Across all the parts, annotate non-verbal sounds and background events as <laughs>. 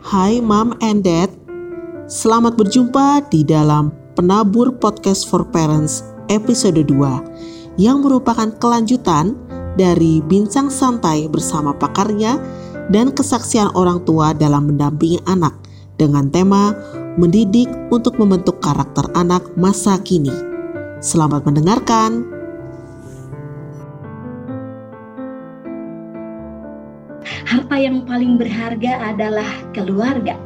Hai Mom and Dad, selamat berjumpa di dalam Penabur Podcast for Parents episode 2 yang merupakan kelanjutan dari bincang santai bersama pakarnya dan kesaksian orang tua dalam mendampingi anak dengan tema mendidik untuk membentuk karakter anak masa kini. Selamat mendengarkan. Yang paling berharga adalah keluarga.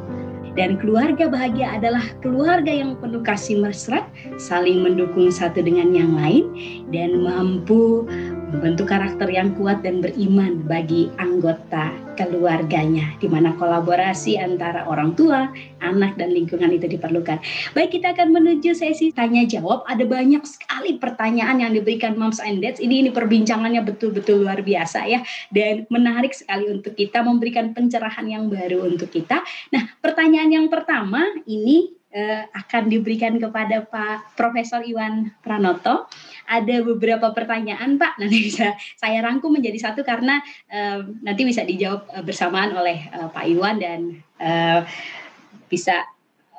Dan keluarga bahagia adalah keluarga yang penuh kasih mesra, saling mendukung satu dengan yang lain, dan mampu membentuk karakter yang kuat dan beriman bagi anggota keluarganya, di mana kolaborasi antara orang tua, anak, dan lingkungan itu diperlukan. Baik, kita akan menuju sesi tanya jawab. Ada banyak sekali pertanyaan yang diberikan moms and dads. Ini ini perbincangannya betul-betul luar biasa ya, dan menarik sekali untuk kita memberikan pencerahan yang baru untuk kita. Nah, pertanyaan yang pertama ini uh, akan diberikan kepada Pak Profesor Iwan Pranoto. Ada beberapa pertanyaan Pak, nanti bisa saya rangkum menjadi satu karena uh, nanti bisa dijawab uh, bersamaan oleh uh, Pak Iwan dan uh, bisa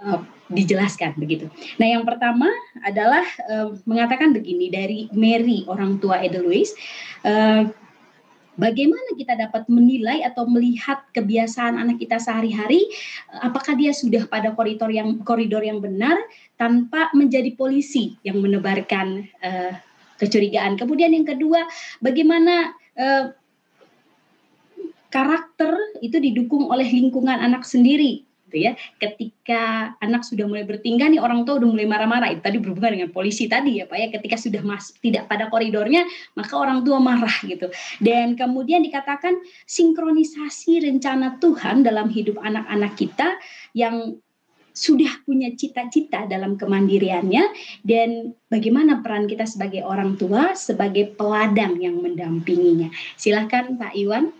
uh, dijelaskan begitu. Nah, yang pertama adalah uh, mengatakan begini dari Mary orang tua Edelweiss. Uh, bagaimana kita dapat menilai atau melihat kebiasaan anak kita sehari-hari apakah dia sudah pada koridor yang koridor yang benar tanpa menjadi polisi yang menebarkan uh, kecurigaan. Kemudian yang kedua, bagaimana uh, karakter itu didukung oleh lingkungan anak sendiri gitu ya. Ketika anak sudah mulai bertingkah nih orang tua udah mulai marah-marah. Itu tadi berhubungan dengan polisi tadi ya Pak ya. Ketika sudah mas tidak pada koridornya maka orang tua marah gitu. Dan kemudian dikatakan sinkronisasi rencana Tuhan dalam hidup anak-anak kita yang sudah punya cita-cita dalam kemandiriannya dan bagaimana peran kita sebagai orang tua sebagai peladang yang mendampinginya. Silakan Pak Iwan.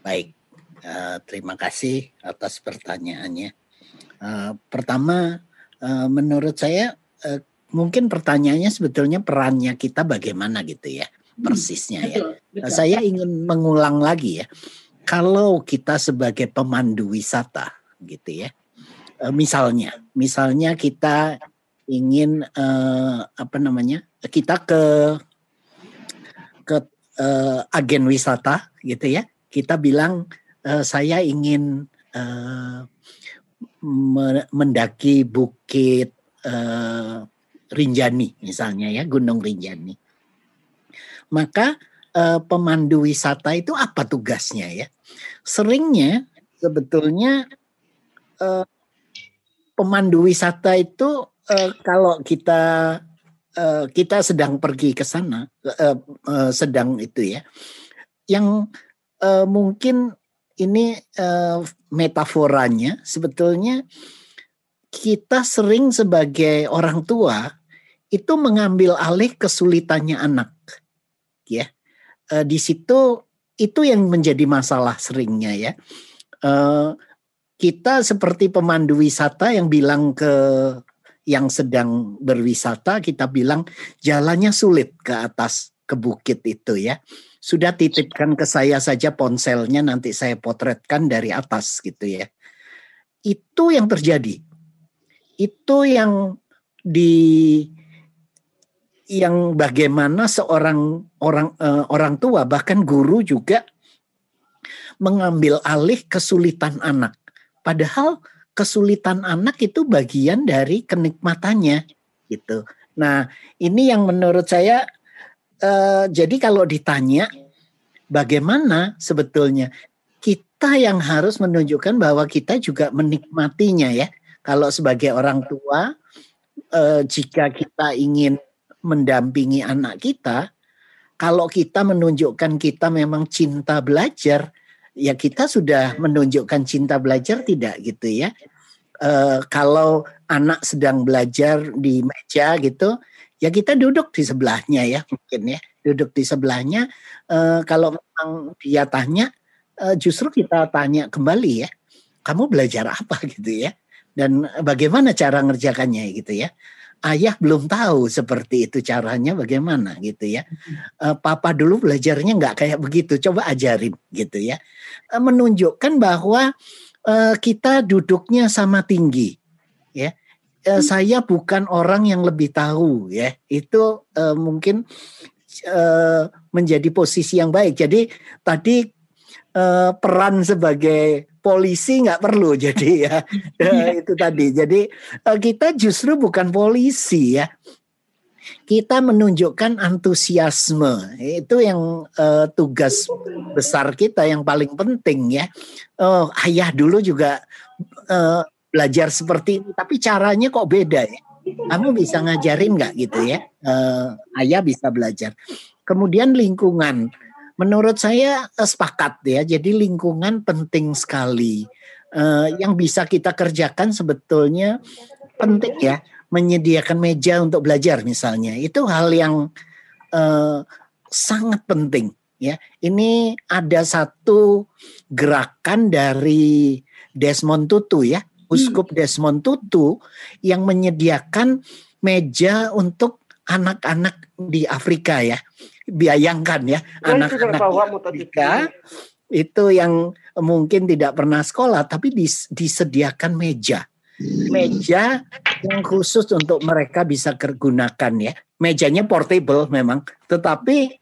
Baik, Uh, terima kasih atas pertanyaannya. Uh, pertama, uh, menurut saya uh, mungkin pertanyaannya sebetulnya perannya kita bagaimana gitu ya, hmm, persisnya ya. Betul, betul. Saya ingin mengulang lagi ya, kalau kita sebagai pemandu wisata gitu ya, uh, misalnya, misalnya kita ingin uh, apa namanya, kita ke ke uh, agen wisata gitu ya, kita bilang uh, saya ingin uh, mendaki bukit uh, Rinjani misalnya ya Gunung Rinjani. Maka uh, pemandu wisata itu apa tugasnya ya? Seringnya sebetulnya uh, pemandu wisata itu uh, kalau kita kita sedang pergi ke sana sedang itu ya yang mungkin ini uh, metaforanya sebetulnya kita sering sebagai orang tua itu mengambil alih kesulitannya anak ya. Uh, di situ itu yang menjadi masalah seringnya ya. Uh, kita seperti pemandu wisata yang bilang ke yang sedang berwisata kita bilang jalannya sulit ke atas ke bukit itu ya sudah titipkan ke saya saja ponselnya nanti saya potretkan dari atas gitu ya. Itu yang terjadi. Itu yang di yang bagaimana seorang orang uh, orang tua bahkan guru juga mengambil alih kesulitan anak. Padahal kesulitan anak itu bagian dari kenikmatannya gitu. Nah, ini yang menurut saya uh, jadi kalau ditanya bagaimana sebetulnya kita yang harus menunjukkan bahwa kita juga menikmatinya ya. Kalau sebagai orang tua, uh, jika kita ingin mendampingi anak kita, kalau kita menunjukkan kita memang cinta belajar, ya kita sudah menunjukkan cinta belajar tidak gitu ya. Uh, kalau anak sedang belajar di meja gitu, ya kita duduk di sebelahnya ya mungkin ya duduk di sebelahnya uh, kalau memang dia tanya uh, justru kita tanya kembali ya kamu belajar apa <laughs> gitu ya dan bagaimana cara ngerjakannya gitu ya ayah belum tahu seperti itu caranya bagaimana gitu ya. Uh, papa dulu belajarnya nggak kayak begitu, coba ajarin gitu ya. Uh, menunjukkan bahwa uh, kita duduknya sama tinggi ya. Uh, saya bukan orang yang lebih tahu ya. Itu uh, mungkin uh, menjadi posisi yang baik. Jadi tadi uh, peran sebagai polisi nggak perlu <laughs> jadi ya. Itu tadi. Jadi uh, kita justru bukan polisi ya. Kita menunjukkan antusiasme. Itu yang uh, tugas besar kita yang paling penting ya. Uh, ayah dulu juga uh, belajar seperti itu tapi caranya kok beda ya? Kamu bisa ngajarin nggak gitu ya? Uh, ayah bisa belajar. Kemudian lingkungan. Menurut saya uh, sepakat ya. Jadi lingkungan penting sekali. Uh, yang bisa kita kerjakan sebetulnya penting ya. Menyediakan meja untuk belajar misalnya. Itu hal yang uh, sangat penting ya. Ini ada satu gerakan dari Desmond Tutu ya Uskup Desmond Tutu yang menyediakan meja untuk anak-anak di Afrika ya. Bayangkan ya anak-anak Afrika itu yang mungkin tidak pernah sekolah tapi dis, disediakan meja. Meja. Yang khusus untuk mereka bisa gunakan ya. Mejanya portable memang tetapi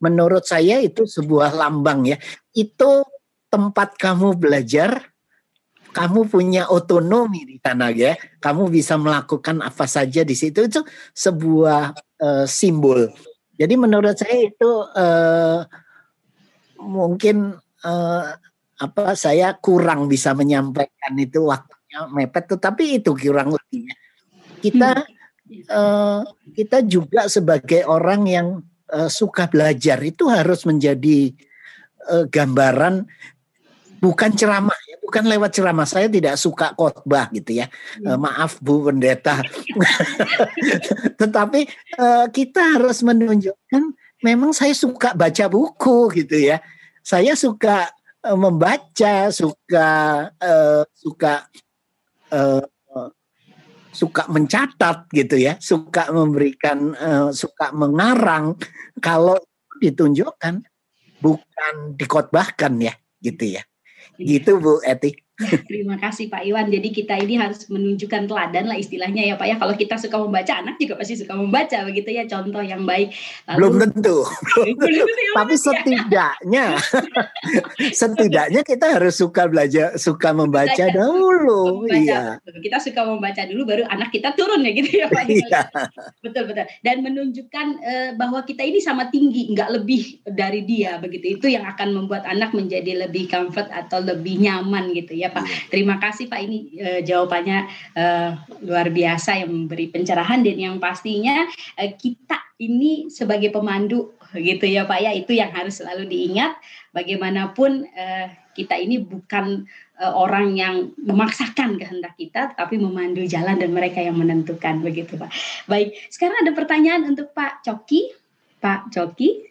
menurut saya itu sebuah lambang ya. Itu tempat kamu belajar kamu punya otonomi di sana ya. Kamu bisa melakukan apa saja di situ. Itu sebuah uh, simbol. Jadi menurut saya itu uh, mungkin uh, apa saya kurang bisa menyampaikan itu waktunya mepet, tetapi itu kurang lebihnya. Kita uh, kita juga sebagai orang yang uh, suka belajar itu harus menjadi uh, gambaran bukan ceramah ya, bukan lewat ceramah. Saya tidak suka khotbah gitu ya. Hmm. maaf Bu Pendeta. <laughs> Tetapi uh, kita harus menunjukkan memang saya suka baca buku gitu ya. Saya suka uh, membaca, suka uh, suka uh, suka mencatat gitu ya, suka memberikan uh, suka mengarang kalau ditunjukkan bukan dikotbahkan ya gitu ya. Gitu Bu Eti. Terima kasih Pak Iwan. Jadi kita ini harus menunjukkan teladan lah istilahnya ya Pak ya. Kalau kita suka membaca, anak juga pasti suka membaca begitu ya. Contoh yang baik. Lalu, belum tentu. <laughs> Tapi setidaknya, <laughs> setidaknya kita harus suka belajar, suka membaca belajar. dahulu. Membaca. Iya. Kita suka membaca dulu, baru anak kita turun ya gitu ya Pak. Iya. Betul betul. Dan menunjukkan uh, bahwa kita ini sama tinggi, nggak lebih dari dia begitu. Itu yang akan membuat anak menjadi lebih comfort atau lebih nyaman gitu ya ya Pak. Iya. Terima kasih Pak ini uh, jawabannya uh, luar biasa yang memberi pencerahan dan yang pastinya uh, kita ini sebagai pemandu gitu ya Pak ya itu yang harus selalu diingat bagaimanapun uh, kita ini bukan uh, orang yang memaksakan kehendak kita tapi memandu jalan dan mereka yang menentukan begitu Pak. Baik, sekarang ada pertanyaan untuk Pak Coki. Pak Coki,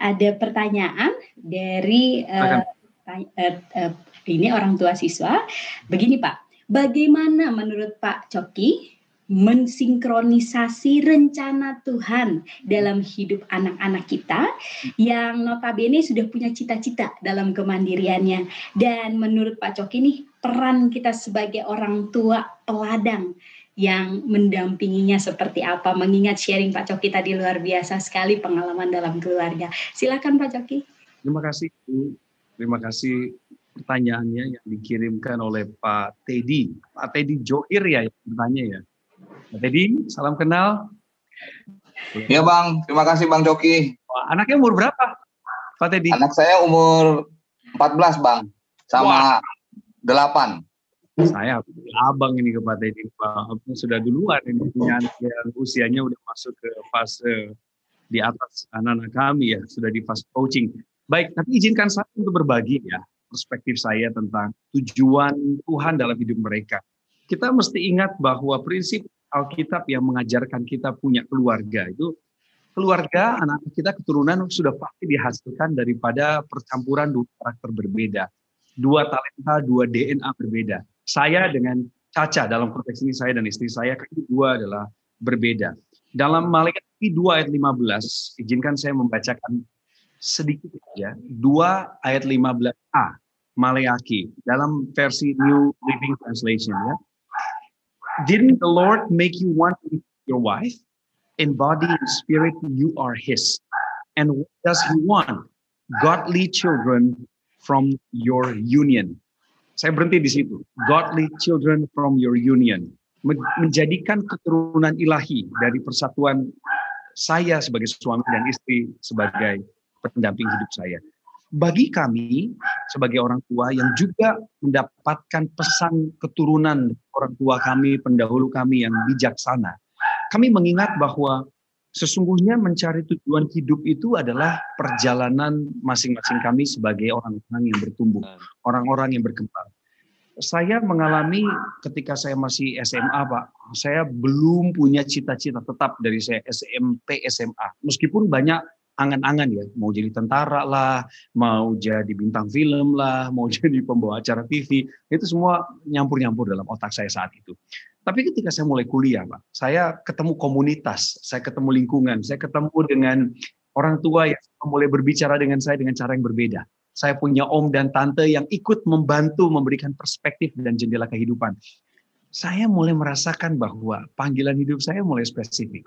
ada pertanyaan dari uh, uh, uh, ini orang tua siswa. Begini Pak, bagaimana menurut Pak Coki mensinkronisasi rencana Tuhan dalam hidup anak-anak kita yang notabene sudah punya cita-cita dalam kemandiriannya? Dan menurut Pak Coki nih peran kita sebagai orang tua peladang yang mendampinginya seperti apa? Mengingat sharing Pak Coki tadi luar biasa sekali pengalaman dalam keluarga. Silakan Pak Coki. Terima kasih terima kasih pertanyaannya yang dikirimkan oleh Pak Teddy. Pak Teddy Joir ya yang bertanya ya. Pak Teddy, salam kenal. Iya Bang, terima kasih Bang Joki. Anaknya umur berapa Pak Teddy? Anak saya umur 14 Bang, sama Wah. 8. Saya abang ini ke Pak Teddy. Pak sudah duluan ini punya anak yang usianya udah masuk ke fase di atas anak-anak kami ya, sudah di fase coaching. Baik, tapi izinkan saya untuk berbagi ya perspektif saya tentang tujuan Tuhan dalam hidup mereka. Kita mesti ingat bahwa prinsip Alkitab yang mengajarkan kita punya keluarga itu keluarga anak kita keturunan sudah pasti dihasilkan daripada percampuran dua karakter berbeda, dua talenta, dua DNA berbeda. Saya dengan Caca dalam konteks ini saya dan istri saya kami dua adalah berbeda. Dalam Maleakhi 2 ayat 15, izinkan saya membacakan sedikit ya. 2 ayat 15a Maleakhi dalam versi New Living Translation ya. Didn't the Lord make you to be your wife? In body and spirit you are his. And what does he want? Godly children from your union. Saya berhenti di situ. Godly children from your union. Menjadikan keturunan ilahi dari persatuan saya sebagai suami dan istri sebagai pendamping hidup saya. Bagi kami sebagai orang tua yang juga mendapatkan pesan keturunan orang tua kami, pendahulu kami yang bijaksana, kami mengingat bahwa sesungguhnya mencari tujuan hidup itu adalah perjalanan masing-masing kami sebagai orang-orang yang bertumbuh, orang-orang yang berkembang. Saya mengalami ketika saya masih SMA, Pak, saya belum punya cita-cita tetap dari saya SMP, SMA. Meskipun banyak angan-angan ya, mau jadi tentara lah, mau jadi bintang film lah, <laughs> mau jadi pembawa acara TV, itu semua nyampur-nyampur dalam otak saya saat itu. Tapi ketika saya mulai kuliah, Pak, saya ketemu komunitas, saya ketemu lingkungan, saya ketemu dengan orang tua yang mulai berbicara dengan saya dengan cara yang berbeda. Saya punya om dan tante yang ikut membantu memberikan perspektif dan jendela kehidupan. Saya mulai merasakan bahwa panggilan hidup saya mulai spesifik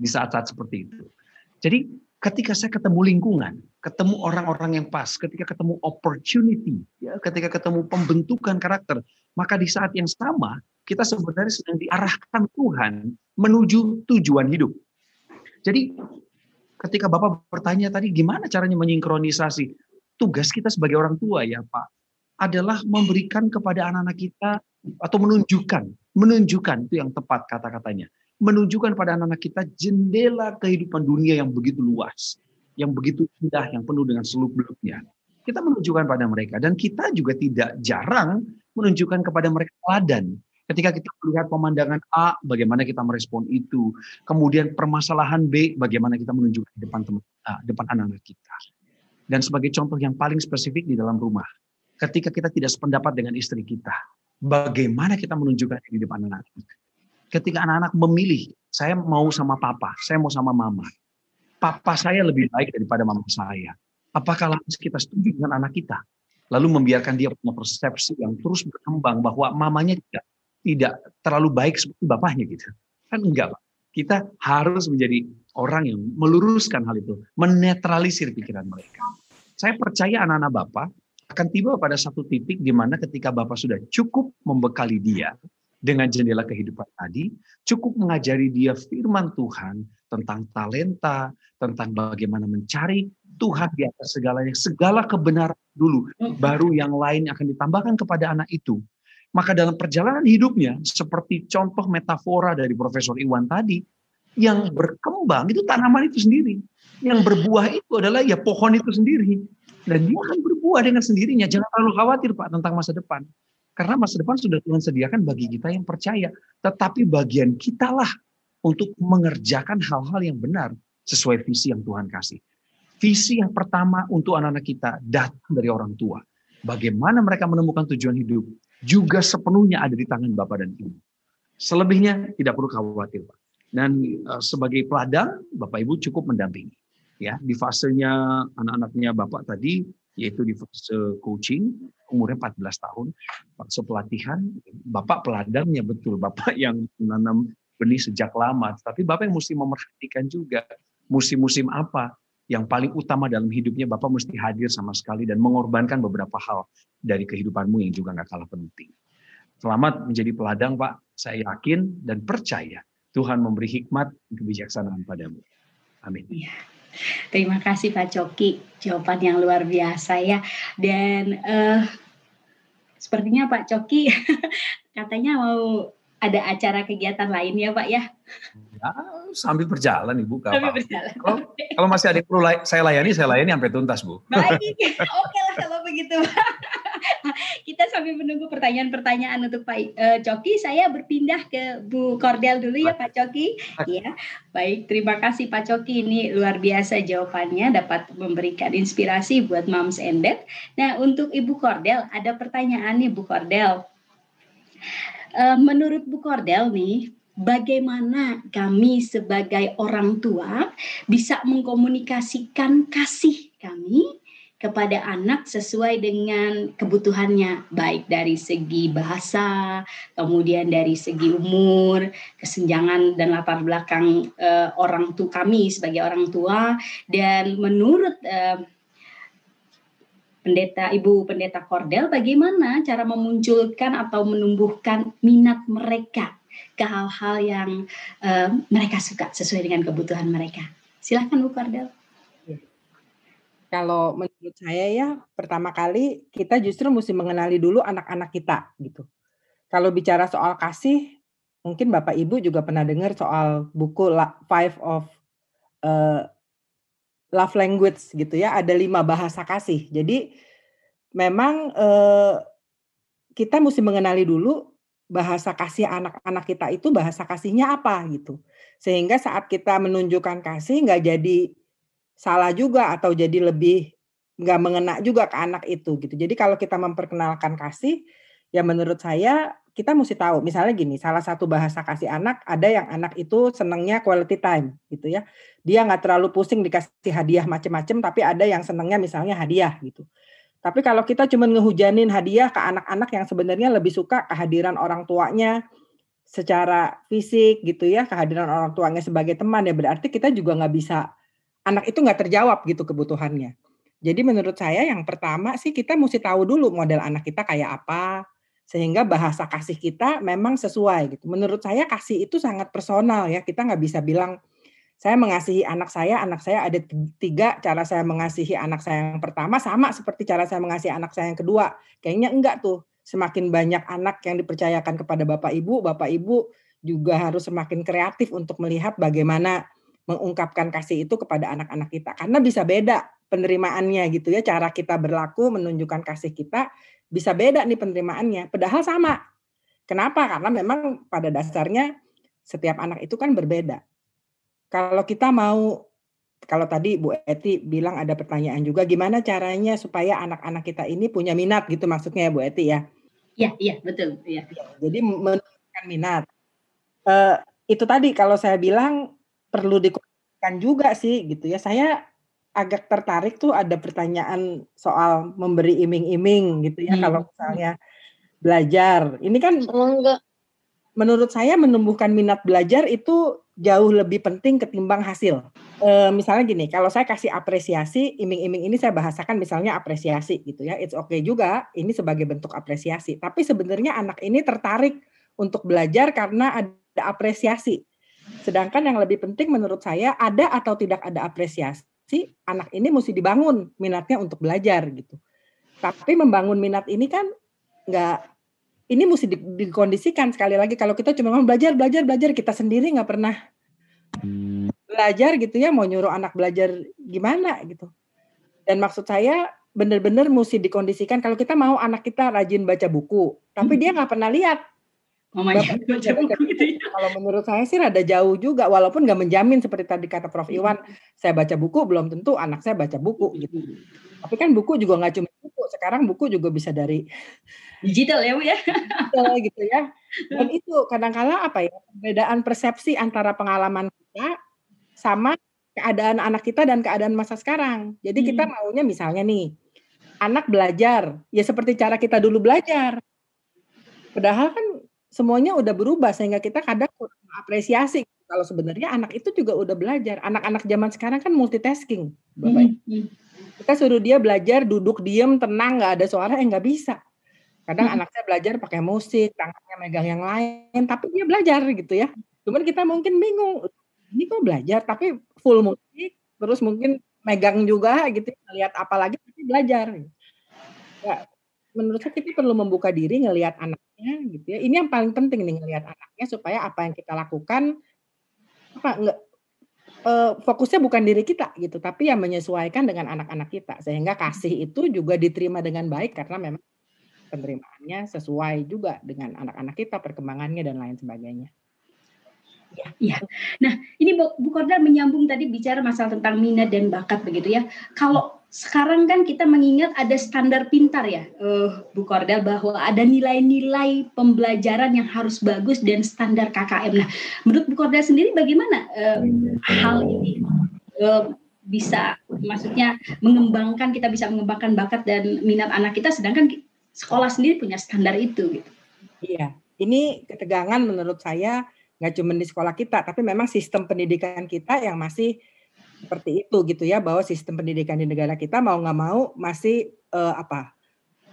di saat-saat seperti itu. Jadi ketika saya ketemu lingkungan, ketemu orang-orang yang pas, ketika ketemu opportunity, ya, ketika ketemu pembentukan karakter, maka di saat yang sama kita sebenarnya sedang diarahkan Tuhan menuju tujuan hidup. Jadi ketika Bapak bertanya tadi gimana caranya menyinkronisasi, tugas kita sebagai orang tua ya Pak, adalah memberikan kepada anak-anak kita atau menunjukkan, menunjukkan itu yang tepat kata-katanya menunjukkan pada anak-anak kita jendela kehidupan dunia yang begitu luas, yang begitu indah, yang penuh dengan seluk-beluknya. Kita menunjukkan pada mereka dan kita juga tidak jarang menunjukkan kepada mereka teladan. Ketika kita melihat pemandangan A, bagaimana kita merespon itu. Kemudian permasalahan B, bagaimana kita menunjukkan di depan teman, A, depan anak-anak kita. Dan sebagai contoh yang paling spesifik di dalam rumah, ketika kita tidak sependapat dengan istri kita, bagaimana kita menunjukkan di depan anak-anak kita ketika anak-anak memilih, saya mau sama papa, saya mau sama mama. Papa saya lebih baik daripada mama saya. Apakah lantas kita setuju dengan anak kita? Lalu membiarkan dia punya persepsi yang terus berkembang bahwa mamanya tidak tidak terlalu baik seperti bapaknya gitu. Kan enggak, Pak. Kita harus menjadi orang yang meluruskan hal itu, menetralisir pikiran mereka. Saya percaya anak-anak Bapak akan tiba pada satu titik di mana ketika Bapak sudah cukup membekali dia, dengan jendela kehidupan tadi, cukup mengajari dia firman Tuhan tentang talenta, tentang bagaimana mencari Tuhan di atas segalanya, segala kebenaran dulu, hmm. baru yang lain akan ditambahkan kepada anak itu. Maka dalam perjalanan hidupnya, seperti contoh metafora dari Profesor Iwan tadi, yang berkembang itu tanaman itu sendiri. Yang berbuah itu adalah ya pohon itu sendiri. Dan dia akan berbuah dengan sendirinya. Jangan terlalu khawatir Pak tentang masa depan. Karena masa depan sudah Tuhan sediakan bagi kita yang percaya. Tetapi bagian kitalah untuk mengerjakan hal-hal yang benar sesuai visi yang Tuhan kasih. Visi yang pertama untuk anak-anak kita datang dari orang tua. Bagaimana mereka menemukan tujuan hidup juga sepenuhnya ada di tangan Bapak dan Ibu. Selebihnya tidak perlu khawatir, Pak. Dan uh, sebagai peladang, Bapak Ibu cukup mendampingi. Ya, di fasenya anak-anaknya Bapak tadi yaitu di fase coaching umurnya 14 tahun fase pelatihan bapak peladangnya betul bapak yang menanam benih sejak lama tapi bapak yang mesti memerhatikan juga musim-musim apa yang paling utama dalam hidupnya bapak mesti hadir sama sekali dan mengorbankan beberapa hal dari kehidupanmu yang juga nggak kalah penting. Selamat menjadi peladang pak. Saya yakin dan percaya Tuhan memberi hikmat dan kebijaksanaan padamu. Amin. Ya. Terima kasih Pak Coki, jawaban yang luar biasa ya. Dan uh, sepertinya Pak Coki <laughs> katanya mau ada acara kegiatan lain ya Pak ya? Ya, sambil berjalan Ibu. Sambil berjalan. Kalau, kalau masih ada yang perlu saya layani, saya layani sampai tuntas Bu. Baik, oke lah kalau begitu. <laughs> Kita sambil menunggu pertanyaan-pertanyaan untuk Pak uh, Coki, saya berpindah ke Bu Kordel dulu ya Pak Coki. Ya, baik. Terima kasih Pak Coki. Ini luar biasa jawabannya, dapat memberikan inspirasi buat Moms and Dad. Nah, untuk Ibu Kordel, ada pertanyaan nih Bu Kordel. uh, menurut Bu Kordel nih, bagaimana kami sebagai orang tua bisa mengkomunikasikan kasih kami kepada anak sesuai dengan kebutuhannya baik dari segi bahasa, kemudian dari segi umur, kesenjangan dan latar belakang uh, orang tua kami sebagai orang tua dan menurut uh, pendeta Ibu Pendeta Kordel bagaimana cara memunculkan atau menumbuhkan minat mereka ke hal-hal yang uh, mereka suka sesuai dengan kebutuhan mereka. Silahkan Bu Kordel. Kalau menurut saya ya, pertama kali kita justru mesti mengenali dulu anak-anak kita gitu. Kalau bicara soal kasih, mungkin Bapak Ibu juga pernah dengar soal buku Five of uh, Love Language gitu ya, ada lima bahasa kasih. Jadi memang uh, kita mesti mengenali dulu bahasa kasih anak-anak kita itu bahasa kasihnya apa gitu. Sehingga saat kita menunjukkan kasih nggak jadi salah juga atau jadi lebih nggak mengena juga ke anak itu gitu. Jadi kalau kita memperkenalkan kasih, ya menurut saya kita mesti tahu. Misalnya gini, salah satu bahasa kasih anak ada yang anak itu senangnya quality time gitu ya. Dia nggak terlalu pusing dikasih hadiah macem-macem, tapi ada yang senangnya misalnya hadiah gitu. Tapi kalau kita cuma ngehujanin hadiah ke anak-anak yang sebenarnya lebih suka kehadiran orang tuanya secara fisik gitu ya, kehadiran orang tuanya sebagai teman ya berarti kita juga nggak bisa anak itu nggak terjawab gitu kebutuhannya. Jadi menurut saya yang pertama sih kita mesti tahu dulu model anak kita kayak apa sehingga bahasa kasih kita memang sesuai gitu. Menurut saya kasih itu sangat personal ya. Kita nggak bisa bilang saya mengasihi anak saya, anak saya ada tiga cara saya mengasihi anak saya yang pertama sama seperti cara saya mengasihi anak saya yang kedua. Kayaknya enggak tuh. Semakin banyak anak yang dipercayakan kepada Bapak Ibu, Bapak Ibu juga harus semakin kreatif untuk melihat bagaimana mengungkapkan kasih itu kepada anak-anak kita karena bisa beda penerimaannya gitu ya cara kita berlaku menunjukkan kasih kita bisa beda nih penerimaannya padahal sama kenapa karena memang pada dasarnya setiap anak itu kan berbeda kalau kita mau kalau tadi Bu Eti bilang ada pertanyaan juga gimana caranya supaya anak-anak kita ini punya minat gitu maksudnya ya Bu Eti ya Iya, iya, betul. Ya. Jadi menunjukkan minat. Uh, itu tadi kalau saya bilang perlu dikomunikasikan juga sih gitu ya. Saya agak tertarik tuh ada pertanyaan soal memberi iming-iming gitu ya hmm. kalau misalnya belajar. Ini kan Semoga. menurut saya menumbuhkan minat belajar itu jauh lebih penting ketimbang hasil. E, misalnya gini, kalau saya kasih apresiasi, iming-iming ini saya bahasakan misalnya apresiasi gitu ya. It's okay juga, ini sebagai bentuk apresiasi. Tapi sebenarnya anak ini tertarik untuk belajar karena ada apresiasi. Sedangkan yang lebih penting menurut saya ada atau tidak ada apresiasi, anak ini mesti dibangun minatnya untuk belajar gitu. Tapi membangun minat ini kan nggak ini mesti di, dikondisikan. Sekali lagi kalau kita cuma mau belajar belajar belajar kita sendiri nggak pernah belajar gitu ya mau nyuruh anak belajar gimana gitu. Dan maksud saya benar-benar mesti dikondisikan. Kalau kita mau anak kita rajin baca buku tapi dia nggak pernah lihat Mamanya <laughs> gitu ya. Kalau menurut saya sih rada jauh juga, walaupun nggak menjamin seperti tadi kata Prof. Iwan, saya baca buku belum tentu anak saya baca buku gitu. Tapi kan buku juga nggak cuma buku, sekarang buku juga bisa dari digital ya Bu ya. Digital gitu ya. Dan <laughs> itu kadang-kala apa ya, perbedaan persepsi antara pengalaman kita sama keadaan anak kita dan keadaan masa sekarang. Jadi hmm. kita maunya misalnya nih, anak belajar, ya seperti cara kita dulu belajar. Padahal kan semuanya udah berubah sehingga kita kadang kurang apresiasi kalau sebenarnya anak itu juga udah belajar. Anak-anak zaman sekarang kan multitasking, Bapak. Mm-hmm. Kita suruh dia belajar duduk diem tenang nggak ada suara eh nggak bisa. Kadang mm-hmm. anak saya belajar pakai musik, tangannya megang yang lain, tapi dia belajar gitu ya. Cuman kita mungkin bingung, ini kok belajar tapi full musik, terus mungkin megang juga gitu, lihat apa lagi tapi belajar. Ya, menurut saya kita perlu membuka diri ngelihat anak gitu ya. Ini yang paling penting nih ngelihat anaknya supaya apa yang kita lakukan apa enggak uh, fokusnya bukan diri kita gitu, tapi yang menyesuaikan dengan anak-anak kita sehingga kasih itu juga diterima dengan baik karena memang penerimaannya sesuai juga dengan anak-anak kita perkembangannya dan lain sebagainya. Ya, ya. Nah, ini Bu, Korda menyambung tadi bicara masalah tentang minat dan bakat begitu ya. Kalau sekarang kan kita mengingat ada standar pintar ya, uh, Bu Kordel, bahwa ada nilai-nilai pembelajaran yang harus bagus dan standar KKM. Nah, menurut Bu Kordel sendiri bagaimana uh, hal ini uh, bisa, maksudnya mengembangkan kita bisa mengembangkan bakat dan minat anak kita, sedangkan sekolah sendiri punya standar itu. Gitu. Iya, ini ketegangan menurut saya nggak cuma di sekolah kita, tapi memang sistem pendidikan kita yang masih seperti itu gitu ya bahwa sistem pendidikan di negara kita mau nggak mau masih uh, apa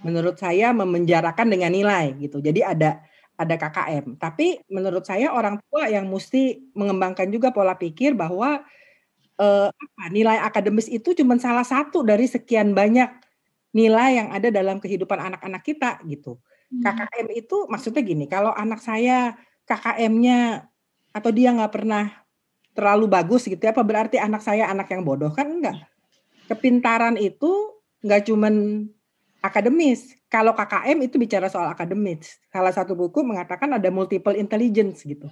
menurut saya memenjarakan dengan nilai gitu. Jadi ada ada KKM tapi menurut saya orang tua yang mesti mengembangkan juga pola pikir bahwa uh, apa nilai akademis itu cuma salah satu dari sekian banyak nilai yang ada dalam kehidupan anak-anak kita gitu. Hmm. KKM itu maksudnya gini kalau anak saya KKM-nya atau dia nggak pernah terlalu bagus gitu ya, apa berarti anak saya anak yang bodoh kan enggak. Kepintaran itu enggak cuman akademis. Kalau KKM itu bicara soal akademis. Salah satu buku mengatakan ada multiple intelligence gitu.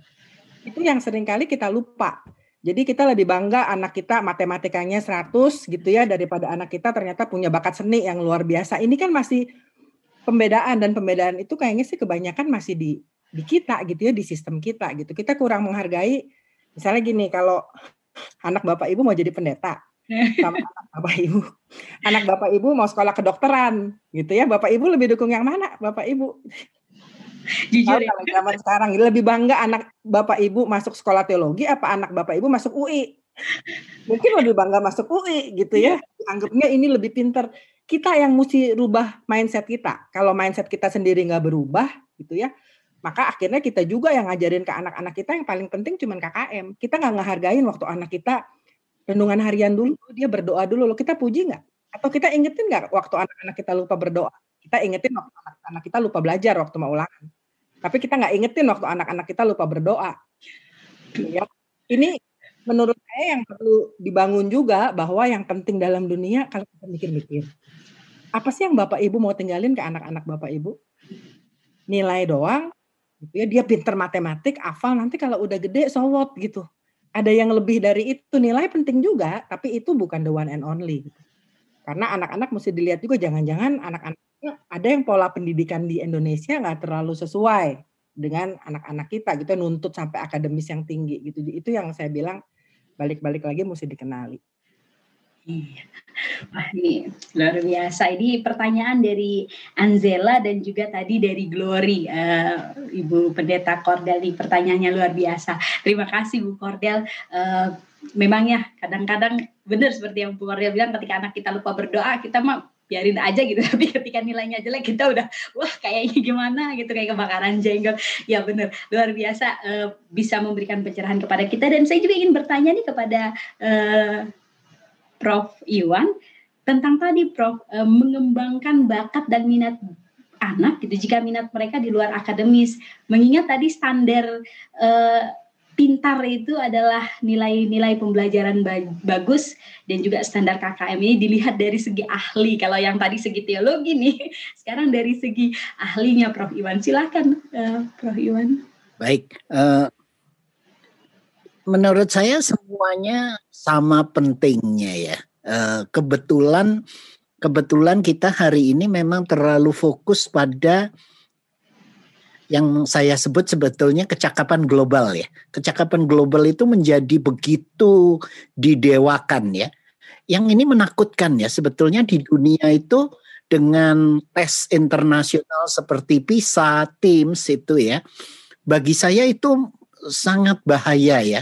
Itu yang sering kali kita lupa. Jadi kita lebih bangga anak kita matematikanya 100 gitu ya daripada anak kita ternyata punya bakat seni yang luar biasa. Ini kan masih pembedaan dan pembedaan itu kayaknya sih kebanyakan masih di di kita gitu ya di sistem kita gitu. Kita kurang menghargai Misalnya gini, kalau anak bapak ibu mau jadi pendeta, <laughs> sama anak bapak ibu, anak bapak ibu mau sekolah kedokteran, gitu ya, bapak ibu lebih dukung yang mana, bapak ibu? Jujur ya. Kalau zaman sekarang lebih bangga anak bapak ibu masuk sekolah teologi apa anak bapak ibu masuk UI? Mungkin lebih bangga masuk UI gitu ya. Anggapnya ini lebih pinter. Kita yang mesti rubah mindset kita. Kalau mindset kita sendiri nggak berubah gitu ya, maka akhirnya kita juga yang ngajarin ke anak-anak kita yang paling penting cuma KKM. Kita nggak ngehargain waktu anak kita renungan harian dulu, dia berdoa dulu. Loh, kita puji nggak? Atau kita ingetin nggak waktu anak-anak kita lupa berdoa? Kita ingetin waktu anak-anak kita lupa belajar waktu mau ulangan. Tapi kita nggak ingetin waktu anak-anak kita lupa berdoa. Ya. Ini menurut saya yang perlu dibangun juga bahwa yang penting dalam dunia kalau kita mikir-mikir. Apa sih yang Bapak Ibu mau tinggalin ke anak-anak Bapak Ibu? Nilai doang gitu ya dia pinter matematik hafal nanti kalau udah gede sowot gitu. Ada yang lebih dari itu nilai penting juga tapi itu bukan the one and only gitu. karena anak-anak mesti dilihat juga jangan-jangan anak-anaknya ada yang pola pendidikan di Indonesia nggak terlalu sesuai dengan anak-anak kita gitu. Nuntut sampai akademis yang tinggi gitu. Itu yang saya bilang balik-balik lagi mesti dikenali Iya. Wah ini luar biasa. Ini pertanyaan dari Anzela dan juga tadi dari Glory, uh, Ibu Pendeta Kordel. Ini pertanyaannya luar biasa. Terima kasih Bu Kordel. Uh, memang ya kadang-kadang benar seperti yang Bu Kordel bilang ketika anak kita lupa berdoa, kita mah biarin aja gitu <laughs> tapi ketika nilainya jelek kita udah wah kayaknya gimana gitu kayak kebakaran jenggot ya bener luar biasa uh, bisa memberikan pencerahan kepada kita dan saya juga ingin bertanya nih kepada uh, Prof. Iwan tentang tadi Prof e, mengembangkan bakat dan minat anak gitu jika minat mereka di luar akademis. Mengingat tadi standar e, pintar itu adalah nilai-nilai pembelajaran bagus dan juga standar KKM ini dilihat dari segi ahli. Kalau yang tadi segi teologi nih <laughs> sekarang dari segi ahlinya Prof. Iwan. Silakan uh, Prof. Iwan. Baik uh, menurut saya semuanya sama pentingnya ya. Eh, kebetulan kebetulan kita hari ini memang terlalu fokus pada yang saya sebut sebetulnya kecakapan global ya. Kecakapan global itu menjadi begitu didewakan ya. Yang ini menakutkan ya. Sebetulnya di dunia itu dengan tes internasional seperti PISA, TIMSS itu ya. Bagi saya itu sangat bahaya ya.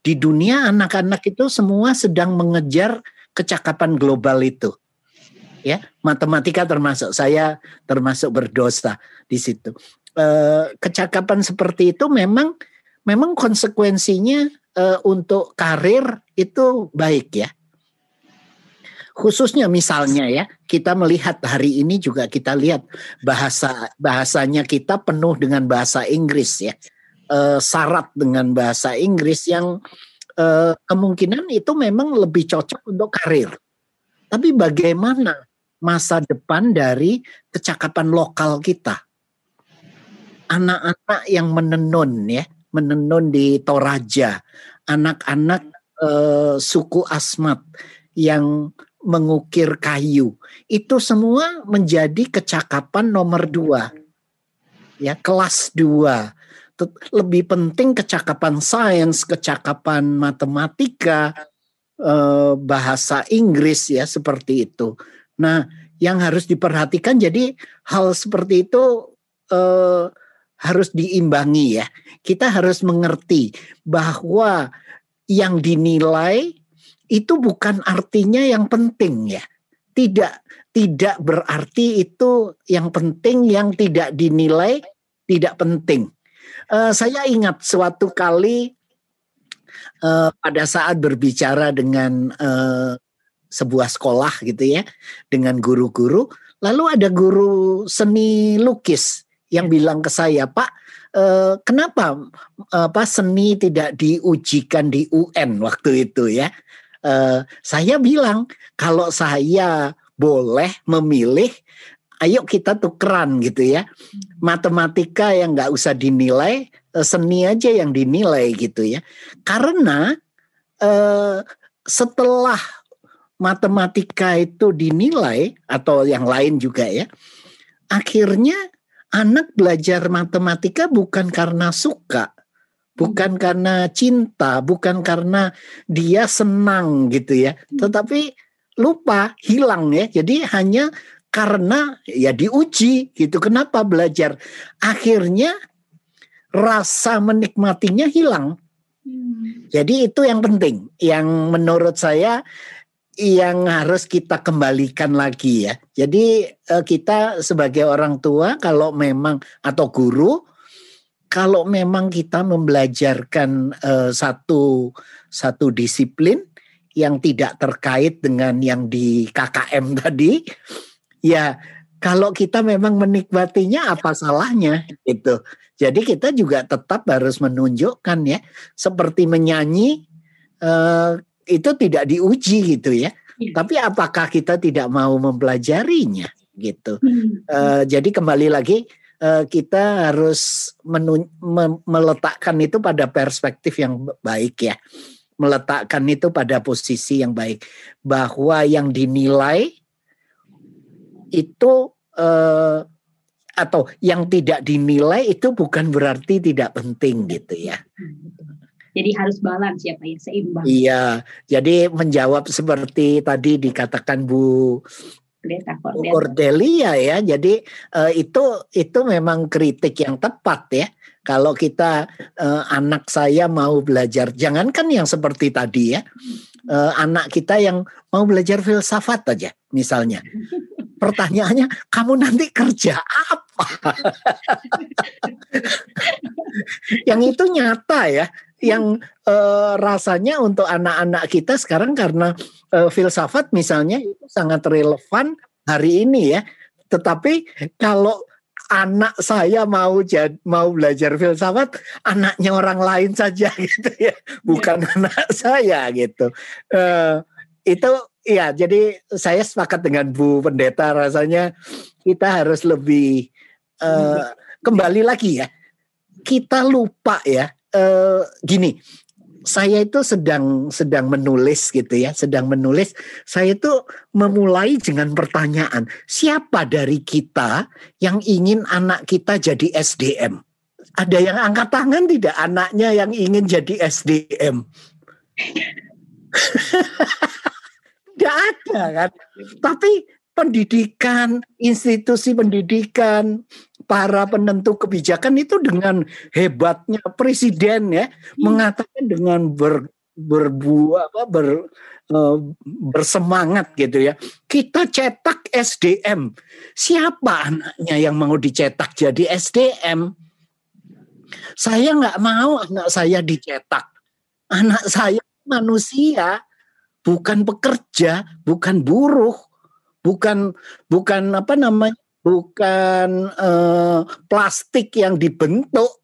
Di dunia anak-anak itu semua sedang mengejar kecakapan global itu. Ya, matematika termasuk saya termasuk berdosa di situ. E, kecakapan seperti itu memang memang konsekuensinya e, untuk karir itu baik ya. Khususnya misalnya ya, kita melihat hari ini juga kita lihat bahasa bahasanya kita penuh dengan bahasa Inggris ya uh, syarat dengan bahasa Inggris yang uh, kemungkinan itu memang lebih cocok untuk karir. Tapi bagaimana masa depan dari kecakapan lokal kita? Anak-anak yang menenun ya, menenun di Toraja, anak-anak uh, suku Asmat yang mengukir kayu. Itu semua menjadi kecakapan nomor dua. Ya, kelas dua. Lebih penting kecakapan sains, kecakapan matematika, eh, bahasa Inggris ya seperti itu. Nah, yang harus diperhatikan jadi hal seperti itu eh, harus diimbangi ya. Kita harus mengerti bahwa yang dinilai itu bukan artinya yang penting ya. Tidak tidak berarti itu yang penting yang tidak dinilai tidak penting. Uh, saya ingat suatu kali uh, pada saat berbicara dengan uh, sebuah sekolah gitu ya dengan guru-guru lalu ada guru seni lukis yang ya. bilang ke saya Pak eh, kenapa apa seni tidak diujikan di UN waktu itu ya eh, saya bilang kalau saya boleh memilih ayo kita tukeran gitu ya. Matematika yang nggak usah dinilai eh, seni aja yang dinilai gitu ya. Karena eh, setelah matematika itu dinilai atau yang lain juga ya, akhirnya anak belajar matematika bukan karena suka, bukan karena cinta, bukan karena dia senang gitu ya, tetapi lupa, hilang ya. Jadi hanya karena ya diuji gitu. Kenapa belajar? Akhirnya rasa menikmatinya hilang. Hmm. Jadi itu yang penting. Yang menurut saya yang harus kita kembalikan lagi ya. Jadi eh, kita sebagai orang tua kalau memang atau guru kalau memang kita membelajarkan uh, satu satu disiplin yang tidak terkait dengan yang di KKM <laughs> tadi, ya kalau kita memang menikmatinya apa salahnya itu. Jadi kita juga tetap harus menunjukkan ya, seperti menyanyi uh, itu tidak diuji gitu ya. ya. Tapi apakah kita tidak mau mempelajarinya gitu. Hmm. Uh, jadi kembali lagi uh, kita harus menun- me- meletakkan itu pada perspektif yang baik ya. Meletakkan itu pada posisi yang baik bahwa yang dinilai itu uh, atau yang tidak dinilai itu bukan berarti tidak penting gitu ya. Jadi harus balance ya Pak ya, seimbang. Iya, jadi menjawab seperti tadi dikatakan Bu Cordelia ya. Jadi uh, itu itu memang kritik yang tepat ya. Kalau kita uh, anak saya mau belajar, jangankan yang seperti tadi ya, uh, anak kita yang mau belajar filsafat aja misalnya. <laughs> Pertanyaannya, kamu nanti kerja apa? yang itu nyata ya yang uh, rasanya untuk anak-anak kita sekarang karena uh, filsafat misalnya itu sangat relevan hari ini ya. Tetapi kalau anak saya mau jad, mau belajar filsafat, anaknya orang lain saja <laughs> gitu ya, bukan ya. anak saya gitu. Uh, itu ya, jadi saya sepakat dengan Bu Pendeta rasanya kita harus lebih uh, kembali lagi ya. Kita lupa ya uh, gini, saya itu sedang sedang menulis gitu ya, sedang menulis. Saya itu memulai dengan pertanyaan, siapa dari kita yang ingin anak kita jadi SDM? Ada yang angkat tangan tidak anaknya yang ingin jadi SDM? <laughs> Tidak ada kan. Tapi pendidikan, institusi pendidikan, para penentu kebijakan itu dengan hebatnya presiden ya hmm. mengatakan dengan ber berbuah apa ber uh, bersemangat gitu ya. Kita cetak SDM. Siapa anaknya yang mau dicetak jadi SDM? Saya nggak mau anak saya dicetak. Anak saya manusia, bukan pekerja, bukan buruh, bukan bukan apa namanya bukan uh, plastik yang dibentuk.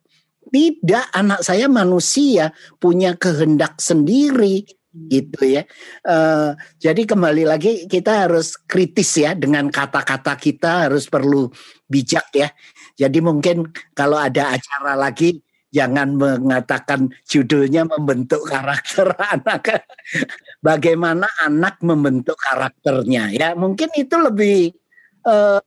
Tidak, anak saya manusia punya kehendak sendiri gitu ya. Uh, jadi kembali lagi kita harus kritis ya dengan kata-kata kita harus perlu bijak ya. Jadi mungkin kalau ada acara lagi jangan mengatakan judulnya membentuk karakter <laughs> anak. Bagaimana anak membentuk karakternya ya. Mungkin itu lebih uh,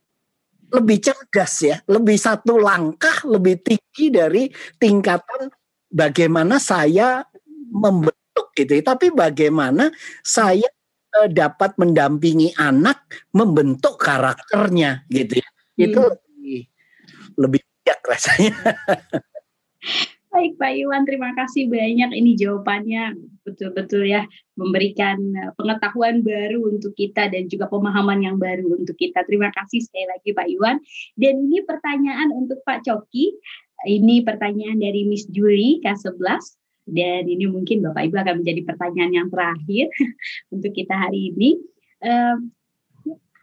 lebih cerdas ya, lebih satu langkah lebih tinggi dari tingkatan bagaimana saya membentuk gitu. Tapi bagaimana saya uh, dapat mendampingi anak membentuk karakternya gitu ya. Hmm. Itu lebih lebih bijak rasanya. <laughs> Baik Pak Iwan, terima kasih banyak ini jawabannya betul-betul ya memberikan eh, pengetahuan baru untuk kita dan juga pemahaman yang baru untuk kita. Terima kasih sekali lagi Pak Iwan. Dan ini pertanyaan untuk Pak Coki. Ini pertanyaan dari Miss Julie K11 dan ini mungkin Bapak Ibu akan menjadi pertanyaan yang terakhir <laughs> untuk kita hari ini. Uh,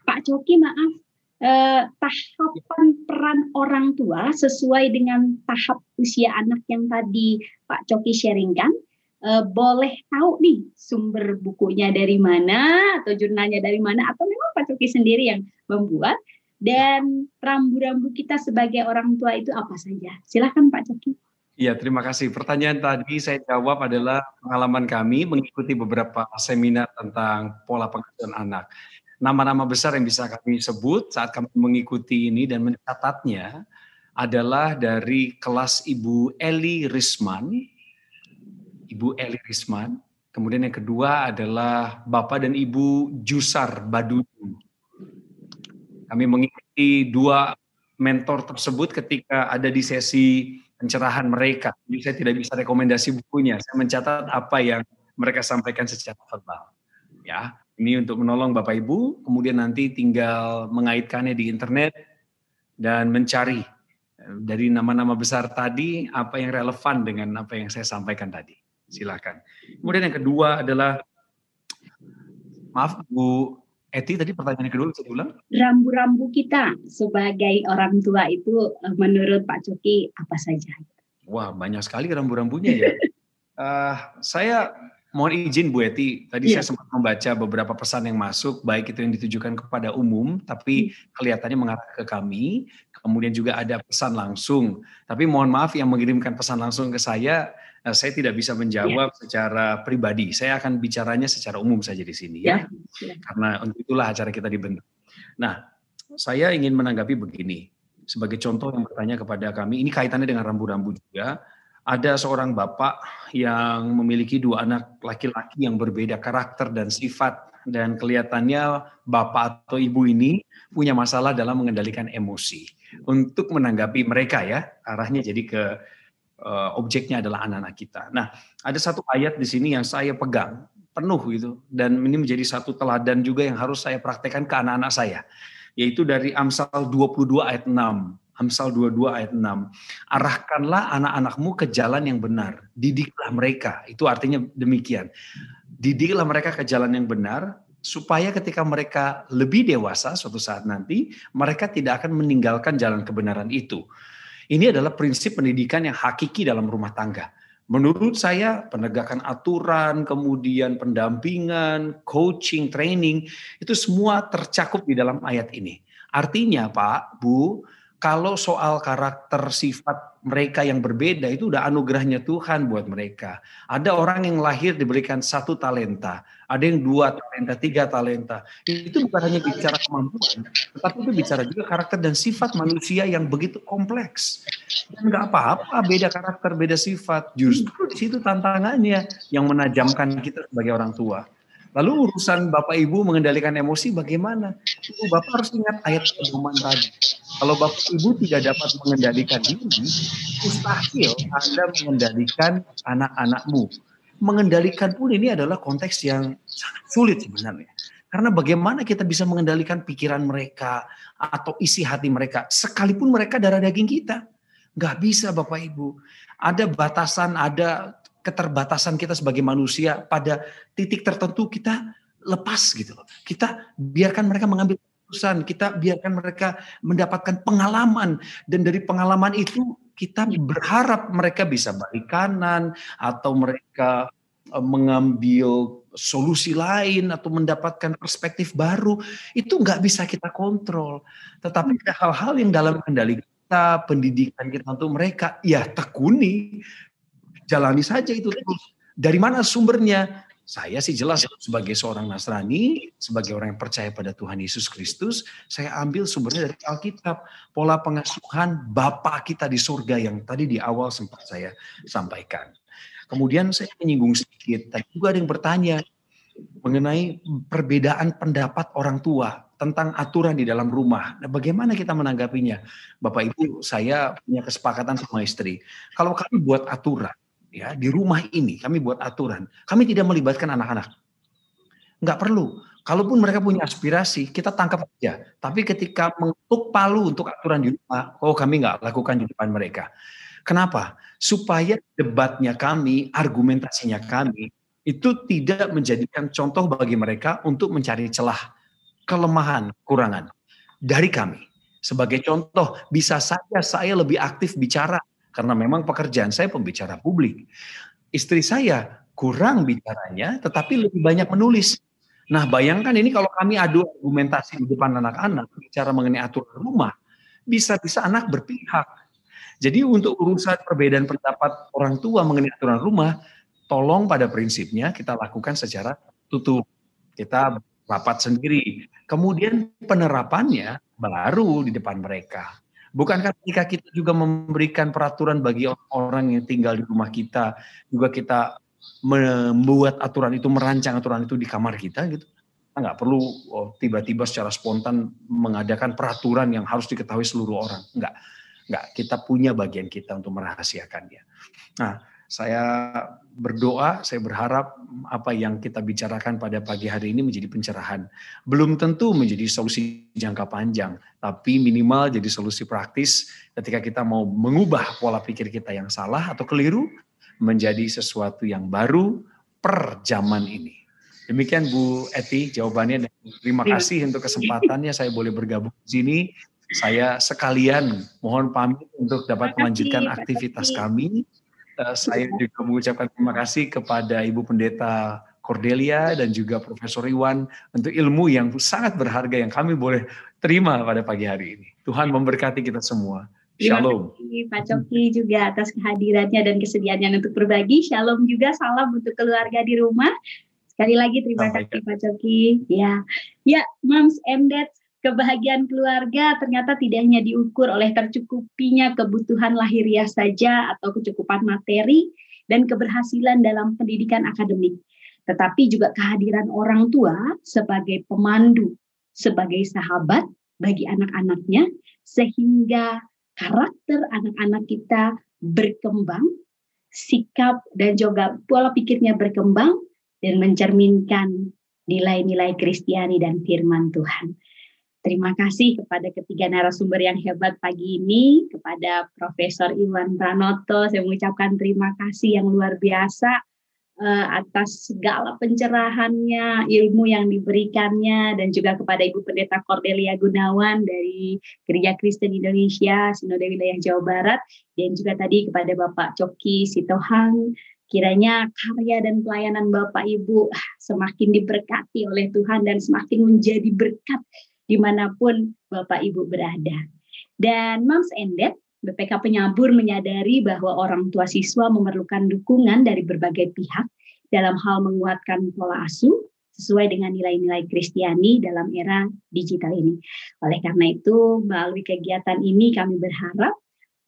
Pak Coki maaf eh, tahapan peran orang tua sesuai dengan tahap usia anak yang tadi Pak Coki sharingkan. Eh, boleh tahu nih sumber bukunya dari mana atau jurnalnya dari mana atau memang Pak Coki sendiri yang membuat dan rambu-rambu kita sebagai orang tua itu apa saja? Silahkan Pak Coki. Iya, terima kasih. Pertanyaan tadi saya jawab adalah pengalaman kami mengikuti beberapa seminar tentang pola pengasuhan anak nama-nama besar yang bisa kami sebut saat kami mengikuti ini dan mencatatnya adalah dari kelas Ibu Eli Risman, Ibu Eli Risman. Kemudian yang kedua adalah Bapak dan Ibu Jusar Badudu. Kami mengikuti dua mentor tersebut ketika ada di sesi pencerahan mereka. Jadi saya tidak bisa rekomendasi bukunya. Saya mencatat apa yang mereka sampaikan secara verbal. Ya, ini untuk menolong Bapak Ibu, kemudian nanti tinggal mengaitkannya di internet dan mencari eh, dari nama-nama besar tadi apa yang relevan dengan apa yang saya sampaikan tadi. Silakan. Kemudian yang kedua adalah maaf Bu Eti tadi pertanyaan kedua bisa diulang? Rambu-rambu kita sebagai orang tua itu eh, menurut Pak Coki apa saja? Wah banyak sekali rambu-rambunya ya. uh, <laughs> saya Mohon izin Bu Eti, tadi yeah. saya sempat membaca beberapa pesan yang masuk, baik itu yang ditujukan kepada umum, tapi hmm. kelihatannya mengarah ke kami. Kemudian juga ada pesan langsung. Tapi mohon maaf yang mengirimkan pesan langsung ke saya, eh, saya tidak bisa menjawab yeah. secara pribadi. Saya akan bicaranya secara umum saja di sini ya, yeah. karena untuk itulah acara kita dibentuk. Nah, saya ingin menanggapi begini. Sebagai contoh yang bertanya kepada kami, ini kaitannya dengan rambu-rambu juga ada seorang bapak yang memiliki dua anak laki-laki yang berbeda karakter dan sifat dan kelihatannya bapak atau ibu ini punya masalah dalam mengendalikan emosi. Untuk menanggapi mereka ya, arahnya jadi ke uh, objeknya adalah anak-anak kita. Nah, ada satu ayat di sini yang saya pegang penuh gitu dan ini menjadi satu teladan juga yang harus saya praktekkan ke anak-anak saya, yaitu dari Amsal 22 ayat 6 Amsal 22 ayat 6. Arahkanlah anak-anakmu ke jalan yang benar. Didiklah mereka. Itu artinya demikian. Didiklah mereka ke jalan yang benar supaya ketika mereka lebih dewasa suatu saat nanti mereka tidak akan meninggalkan jalan kebenaran itu. Ini adalah prinsip pendidikan yang hakiki dalam rumah tangga. Menurut saya penegakan aturan, kemudian pendampingan, coaching, training itu semua tercakup di dalam ayat ini. Artinya Pak, Bu, kalau soal karakter sifat mereka yang berbeda itu udah anugerahnya Tuhan buat mereka. Ada orang yang lahir diberikan satu talenta, ada yang dua talenta, tiga talenta. Itu bukan hanya bicara kemampuan, tetapi itu bicara juga karakter dan sifat manusia yang begitu kompleks. Dan nggak apa-apa beda karakter, beda sifat. Justru di situ tantangannya yang menajamkan kita sebagai orang tua. Lalu urusan Bapak Ibu mengendalikan emosi bagaimana? Ibu Bapak harus ingat ayat pedoman tadi. Kalau Bapak Ibu tidak dapat mengendalikan diri, mustahil Anda mengendalikan anak-anakmu. Mengendalikan pun ini adalah konteks yang sangat sulit sebenarnya. Karena bagaimana kita bisa mengendalikan pikiran mereka atau isi hati mereka, sekalipun mereka darah daging kita. Gak bisa Bapak Ibu. Ada batasan, ada keterbatasan kita sebagai manusia pada titik tertentu kita lepas gitu loh. Kita biarkan mereka mengambil keputusan, kita biarkan mereka mendapatkan pengalaman dan dari pengalaman itu kita berharap mereka bisa balik kanan atau mereka e, mengambil solusi lain atau mendapatkan perspektif baru itu nggak bisa kita kontrol. Tetapi ada hal-hal yang dalam kendali kita, pendidikan kita untuk mereka, ya tekuni, jalani saja itu terus. Dari mana sumbernya? Saya sih jelas sebagai seorang Nasrani, sebagai orang yang percaya pada Tuhan Yesus Kristus, saya ambil sumbernya dari Alkitab. Pola pengasuhan Bapa kita di surga yang tadi di awal sempat saya sampaikan. Kemudian saya menyinggung sedikit, tadi juga ada yang bertanya mengenai perbedaan pendapat orang tua tentang aturan di dalam rumah. Nah, bagaimana kita menanggapinya? Bapak Ibu, saya punya kesepakatan sama istri. Kalau kami buat aturan, ya di rumah ini kami buat aturan. Kami tidak melibatkan anak-anak. Nggak perlu. Kalaupun mereka punya aspirasi, kita tangkap aja. Tapi ketika mengetuk palu untuk aturan di rumah, oh kami nggak lakukan di depan mereka. Kenapa? Supaya debatnya kami, argumentasinya kami, itu tidak menjadikan contoh bagi mereka untuk mencari celah, kelemahan, kurangan dari kami. Sebagai contoh, bisa saja saya lebih aktif bicara karena memang pekerjaan saya pembicara publik. Istri saya kurang bicaranya, tetapi lebih banyak menulis. Nah, bayangkan ini kalau kami adu argumentasi di depan anak-anak, bicara mengenai aturan rumah, bisa-bisa anak berpihak. Jadi untuk urusan perbedaan pendapat orang tua mengenai aturan rumah, tolong pada prinsipnya kita lakukan secara tutup. Kita rapat sendiri. Kemudian penerapannya baru di depan mereka. Bukankah ketika kita juga memberikan peraturan bagi orang yang tinggal di rumah kita, juga kita membuat aturan itu, merancang aturan itu di kamar kita gitu? Kita nggak perlu oh, tiba-tiba secara spontan mengadakan peraturan yang harus diketahui seluruh orang. Enggak. Enggak, kita punya bagian kita untuk merahasiakannya. Nah, saya berdoa, saya berharap apa yang kita bicarakan pada pagi hari ini menjadi pencerahan. Belum tentu menjadi solusi jangka panjang, tapi minimal jadi solusi praktis ketika kita mau mengubah pola pikir kita yang salah atau keliru menjadi sesuatu yang baru per zaman ini. Demikian Bu Eti jawabannya dan terima kasih untuk kesempatannya saya boleh bergabung di sini. Saya sekalian mohon pamit untuk dapat melanjutkan aktivitas kami saya juga mengucapkan terima kasih kepada Ibu Pendeta Cordelia dan juga Profesor Iwan untuk ilmu yang sangat berharga yang kami boleh terima pada pagi hari ini. Tuhan memberkati kita semua. Shalom. Terima kasih Pak Coki juga atas kehadirannya dan kesediaannya untuk berbagi. Shalom juga salam untuk keluarga di rumah. Sekali lagi terima Sampai kasih Pak Coki. Ya, ya, Moms and Dads kebahagiaan keluarga ternyata tidak hanya diukur oleh tercukupinya kebutuhan lahiriah saja atau kecukupan materi dan keberhasilan dalam pendidikan akademik, tetapi juga kehadiran orang tua sebagai pemandu, sebagai sahabat bagi anak-anaknya, sehingga karakter anak-anak kita berkembang, sikap dan juga pola pikirnya berkembang dan mencerminkan nilai-nilai Kristiani dan firman Tuhan. Terima kasih kepada ketiga narasumber yang hebat pagi ini, kepada Profesor Iwan Pranoto, saya mengucapkan terima kasih yang luar biasa uh, atas segala pencerahannya, ilmu yang diberikannya, dan juga kepada Ibu Pendeta Cordelia Gunawan dari Gereja Kristen Indonesia, Sinode Wilayah Jawa Barat, dan juga tadi kepada Bapak Coki Sitohang, Kiranya karya dan pelayanan Bapak Ibu semakin diberkati oleh Tuhan dan semakin menjadi berkat di mana pun Bapak Ibu berada. Dan Moms and Dad, BPK Penyabur menyadari bahwa orang tua siswa memerlukan dukungan dari berbagai pihak dalam hal menguatkan pola asuh sesuai dengan nilai-nilai Kristiani dalam era digital ini. Oleh karena itu, melalui kegiatan ini kami berharap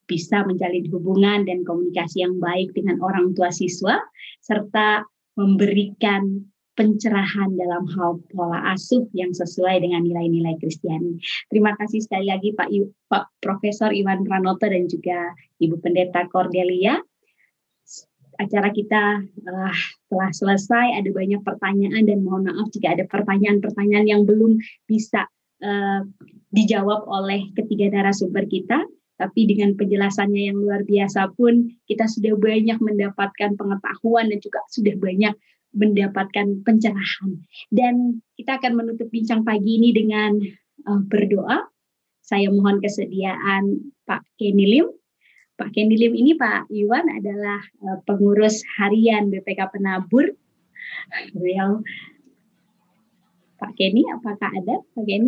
bisa menjalin hubungan dan komunikasi yang baik dengan orang tua siswa serta memberikan pencerahan dalam hal pola asuh yang sesuai dengan nilai-nilai Kristiani. Terima kasih sekali lagi Pak, I, Pak Profesor Iwan Pranoto dan juga Ibu Pendeta Cordelia. Acara kita uh, telah selesai, ada banyak pertanyaan dan mohon maaf jika ada pertanyaan-pertanyaan yang belum bisa uh, dijawab oleh ketiga narasumber kita tapi dengan penjelasannya yang luar biasa pun kita sudah banyak mendapatkan pengetahuan dan juga sudah banyak mendapatkan pencerahan. Dan kita akan menutup bincang pagi ini dengan uh, berdoa. Saya mohon kesediaan Pak Kenny Lim. Pak Kenny Lim ini Pak Iwan adalah uh, pengurus harian BPK Penabur. Beliau Pak Kenny, apakah ada Pak Kenny?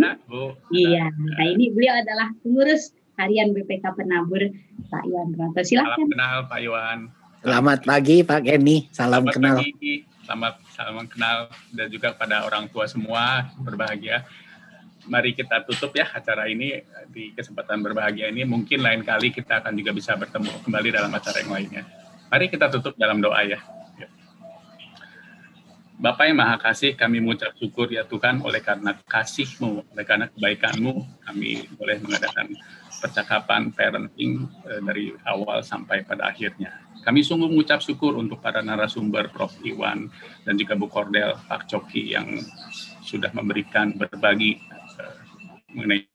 Iya, nah ini beliau adalah pengurus Harian BPK Penabur Pak Iwan Pranto. Silakan. Salam kenal Pak Iwan. Selamat pagi Pak Kenny, salam Selamat kenal. pagi. Selamat salam kenal dan juga pada orang tua semua berbahagia. Mari kita tutup ya acara ini di kesempatan berbahagia ini. Mungkin lain kali kita akan juga bisa bertemu kembali dalam acara yang lainnya. Mari kita tutup dalam doa ya. Ya. Bapak yang Maha Kasih, kami mengucap syukur ya Tuhan oleh karena kasih-Mu, oleh karena kebaikan-Mu, kami boleh mengadakan percakapan parenting eh, dari awal sampai pada akhirnya. Kami sungguh mengucap syukur untuk para narasumber Prof. Iwan dan juga Bu Kordel, Pak Coki yang sudah memberikan berbagi eh, mengenai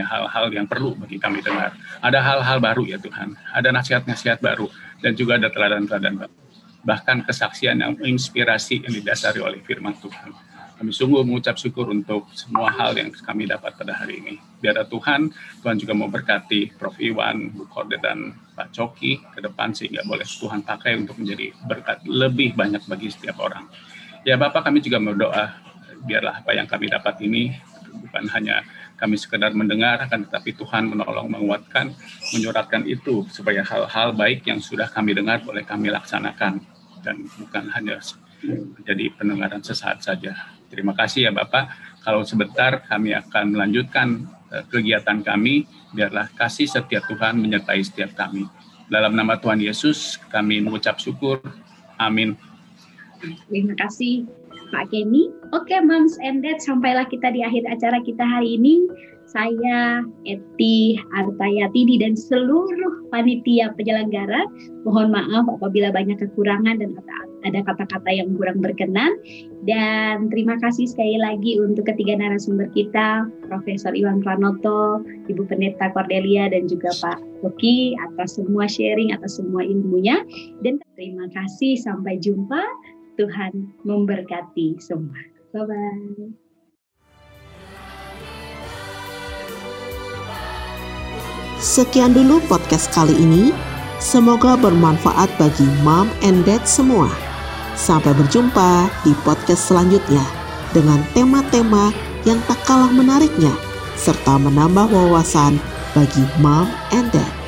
hal-hal yang perlu bagi kami dengar. Ada hal-hal baru ya Tuhan, ada nasihat-nasihat baru dan juga ada teladan-teladan baru. Bahkan kesaksian yang menginspirasi yang didasari oleh firman Tuhan. Kami sungguh mengucap syukur untuk semua hal yang kami dapat pada hari ini. Biar Tuhan, Tuhan juga memberkati Prof. Iwan, Bu Korde, dan Pak Coki ke depan sehingga boleh Tuhan pakai untuk menjadi berkat lebih banyak bagi setiap orang. Ya Bapak kami juga berdoa, biarlah apa yang kami dapat ini bukan hanya kami sekedar mendengar, akan tetapi Tuhan menolong, menguatkan, menyuratkan itu supaya hal-hal baik yang sudah kami dengar boleh kami laksanakan dan bukan hanya menjadi pendengaran sesaat saja. Terima kasih ya Bapak. Kalau sebentar kami akan melanjutkan eh, kegiatan kami, biarlah kasih setiap Tuhan menyertai setiap kami. Dalam nama Tuhan Yesus kami mengucap syukur. Amin. Terima kasih Pak Kenny. Oke, Moms and Dad, sampailah kita di akhir acara kita hari ini. Saya, Eti, Artayatidi, dan seluruh panitia penyelenggara, mohon maaf apabila banyak kekurangan dan ada kata-kata yang kurang berkenan. Dan terima kasih sekali lagi untuk ketiga narasumber kita, Profesor Iwan Pranoto, Ibu Pendeta Cordelia, dan juga Pak Toki atas semua sharing, atas semua ilmunya. Dan terima kasih, sampai jumpa. Tuhan memberkati semua. Bye-bye. Sekian dulu podcast kali ini. Semoga bermanfaat bagi mom and dad semua. Sampai berjumpa di podcast selanjutnya dengan tema-tema yang tak kalah menariknya serta menambah wawasan bagi mom and dad.